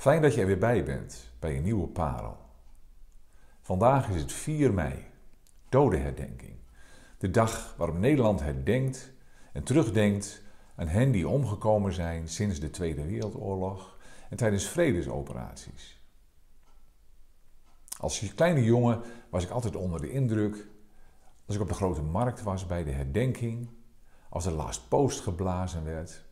Fijn dat je er weer bij bent bij een nieuwe parel. Vandaag is het 4 mei, dodenherdenking. De dag waarop Nederland herdenkt en terugdenkt aan hen die omgekomen zijn sinds de Tweede Wereldoorlog en tijdens vredesoperaties. Als kleine jongen was ik altijd onder de indruk als ik op de grote markt was bij de herdenking, als de last post geblazen werd,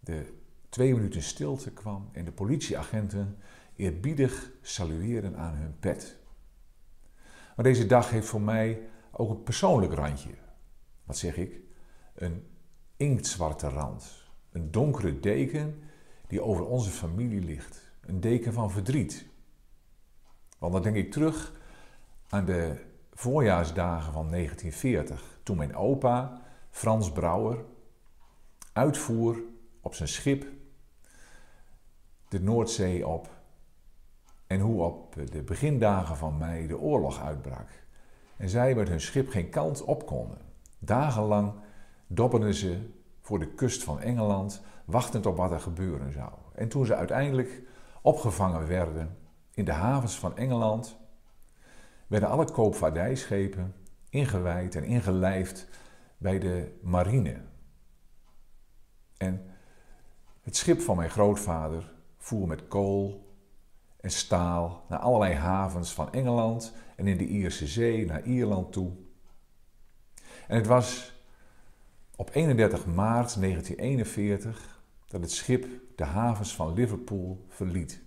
de twee minuten stilte kwam en de politieagenten eerbiedig salueren aan hun pet. Maar deze dag heeft voor mij ook een persoonlijk randje. Wat zeg ik? Een inktzwarte rand. Een donkere deken die over onze familie ligt. Een deken van verdriet. Want dan denk ik terug aan de voorjaarsdagen van 1940, toen mijn opa, Frans Brouwer, uitvoer op zijn schip de Noordzee op en hoe op de begindagen van mei de oorlog uitbrak. En zij met hun schip geen kant op konden. Dagenlang dobberden ze voor de kust van Engeland, wachtend op wat er gebeuren zou. En toen ze uiteindelijk opgevangen werden in de havens van Engeland, werden alle koopvaardijschepen ingewijd en ingelijfd bij de marine. En het schip van mijn grootvader voer met kool en staal naar allerlei havens van Engeland en in de Ierse Zee naar Ierland toe. En het was op 31 maart 1941 dat het schip de havens van Liverpool verliet.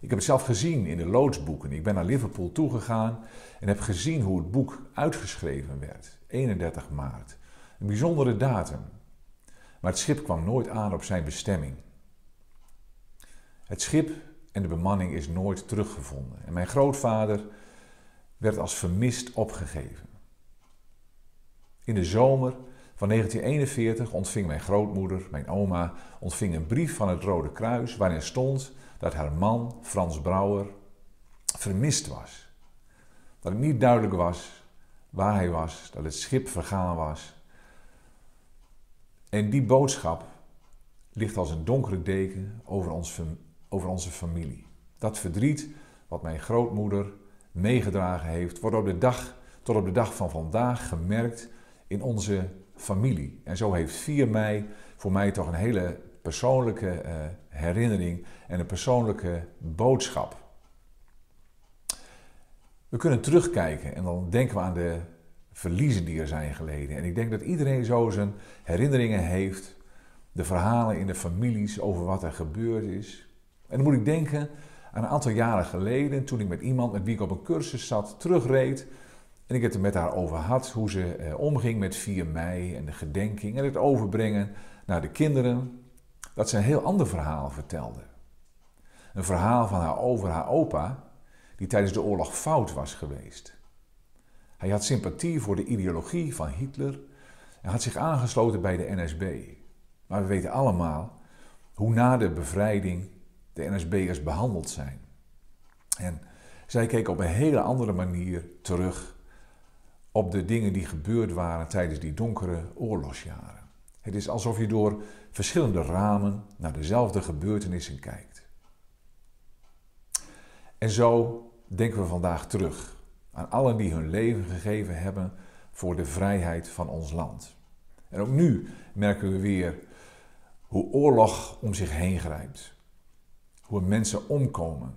Ik heb het zelf gezien in de loodsboeken. Ik ben naar Liverpool toegegaan en heb gezien hoe het boek uitgeschreven werd. 31 maart. Een bijzondere datum. Maar het schip kwam nooit aan op zijn bestemming. Het schip en de bemanning is nooit teruggevonden. En mijn grootvader werd als vermist opgegeven. In de zomer van 1941 ontving mijn grootmoeder, mijn oma, ontving een brief van het Rode Kruis waarin stond dat haar man, Frans Brouwer, vermist was. Dat het niet duidelijk was waar hij was, dat het schip vergaan was. En die boodschap ligt als een donkere deken over ons over onze familie. Dat verdriet wat mijn grootmoeder meegedragen heeft, wordt op de dag, tot op de dag van vandaag gemerkt in onze familie. En zo heeft 4 mei voor mij toch een hele persoonlijke uh, herinnering en een persoonlijke boodschap. We kunnen terugkijken en dan denken we aan de verliezen die er zijn geleden. En ik denk dat iedereen zo zijn herinneringen heeft, de verhalen in de families over wat er gebeurd is. En dan moet ik denken aan een aantal jaren geleden, toen ik met iemand met wie ik op een cursus zat, terugreed. En ik het er met haar over had, hoe ze eh, omging met 4 mei en de gedenking en het overbrengen naar de kinderen. Dat ze een heel ander verhaal vertelde. Een verhaal van haar over haar opa, die tijdens de oorlog fout was geweest. Hij had sympathie voor de ideologie van Hitler en had zich aangesloten bij de NSB. Maar we weten allemaal hoe na de bevrijding de NSB'ers behandeld zijn. En zij keken op een hele andere manier terug op de dingen die gebeurd waren tijdens die donkere oorlogsjaren. Het is alsof je door verschillende ramen naar dezelfde gebeurtenissen kijkt. En zo denken we vandaag terug aan allen die hun leven gegeven hebben voor de vrijheid van ons land. En ook nu merken we weer hoe oorlog om zich heen grijpt. Hoe mensen omkomen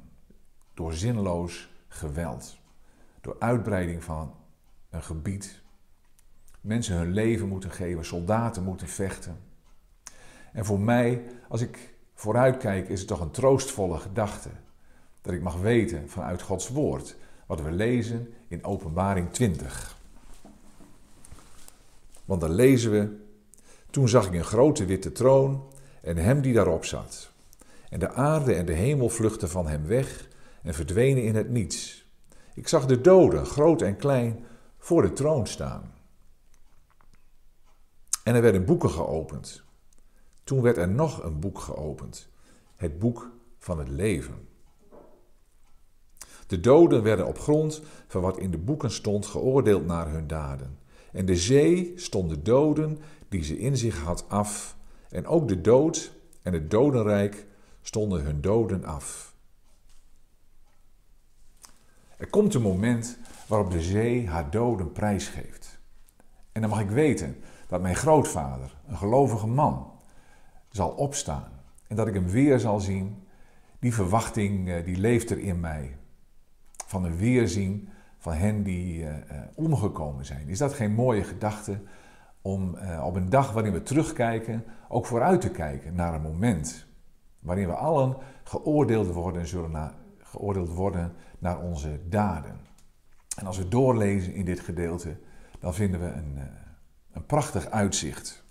door zinloos geweld, door uitbreiding van een gebied. Mensen hun leven moeten geven, soldaten moeten vechten. En voor mij, als ik vooruitkijk, is het toch een troostvolle gedachte dat ik mag weten vanuit Gods woord wat we lezen in Openbaring 20. Want dan lezen we: Toen zag ik een grote witte troon en hem die daarop zat. En de aarde en de hemel vluchtten van hem weg en verdwenen in het niets. Ik zag de doden, groot en klein, voor de troon staan. En er werden boeken geopend. Toen werd er nog een boek geopend, het boek van het leven. De doden werden op grond van wat in de boeken stond geoordeeld naar hun daden. En de zee stond de doden die ze in zich had af. En ook de dood en het dodenrijk stonden hun doden af. Er komt een moment waarop de zee haar doden prijsgeeft. En dan mag ik weten dat mijn grootvader, een gelovige man, zal opstaan en dat ik hem weer zal zien. Die verwachting eh, die leeft er in mij. Van een weerzien van hen die uh, omgekomen zijn. Is dat geen mooie gedachte om op een dag waarin we terugkijken ook vooruit te kijken naar een moment waarin we allen geoordeeld worden, zullen naar, geoordeeld worden naar onze daden. En als we doorlezen in dit gedeelte, dan vinden we een, een prachtig uitzicht.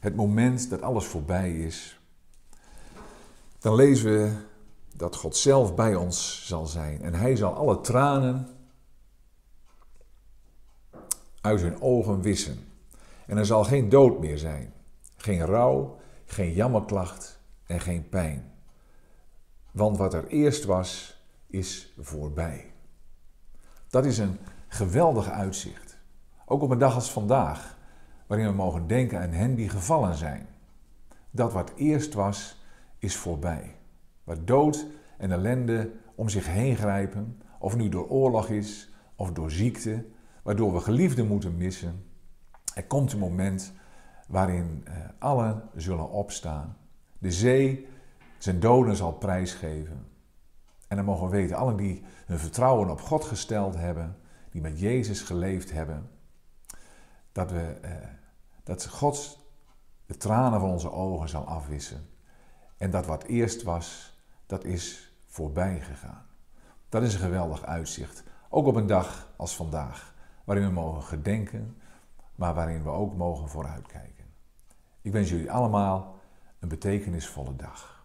Het moment dat alles voorbij is, dan lezen we dat God zelf bij ons zal zijn. En hij zal alle tranen uit hun ogen wissen. En er zal geen dood meer zijn, geen rouw, geen jammerklacht en geen pijn. Want wat er eerst was, is voorbij. Dat is een geweldig uitzicht. Ook op een dag als vandaag, waarin we mogen denken aan hen die gevallen zijn. Dat wat eerst was, is voorbij. Waar dood en ellende om zich heen grijpen, of nu door oorlog is of door ziekte, waardoor we geliefden moeten missen. Er komt een moment waarin eh, allen zullen opstaan. De zee zijn doden zal prijsgeven. En dan mogen we weten, allen die hun vertrouwen op God gesteld hebben, die met Jezus geleefd hebben, dat, we, eh, dat God de tranen van onze ogen zal afwissen. En dat wat eerst was, dat is voorbij gegaan. Dat is een geweldig uitzicht. Ook op een dag als vandaag, waarin we mogen gedenken, maar waarin we ook mogen vooruitkijken. Ik wens jullie allemaal een betekenisvolle dag.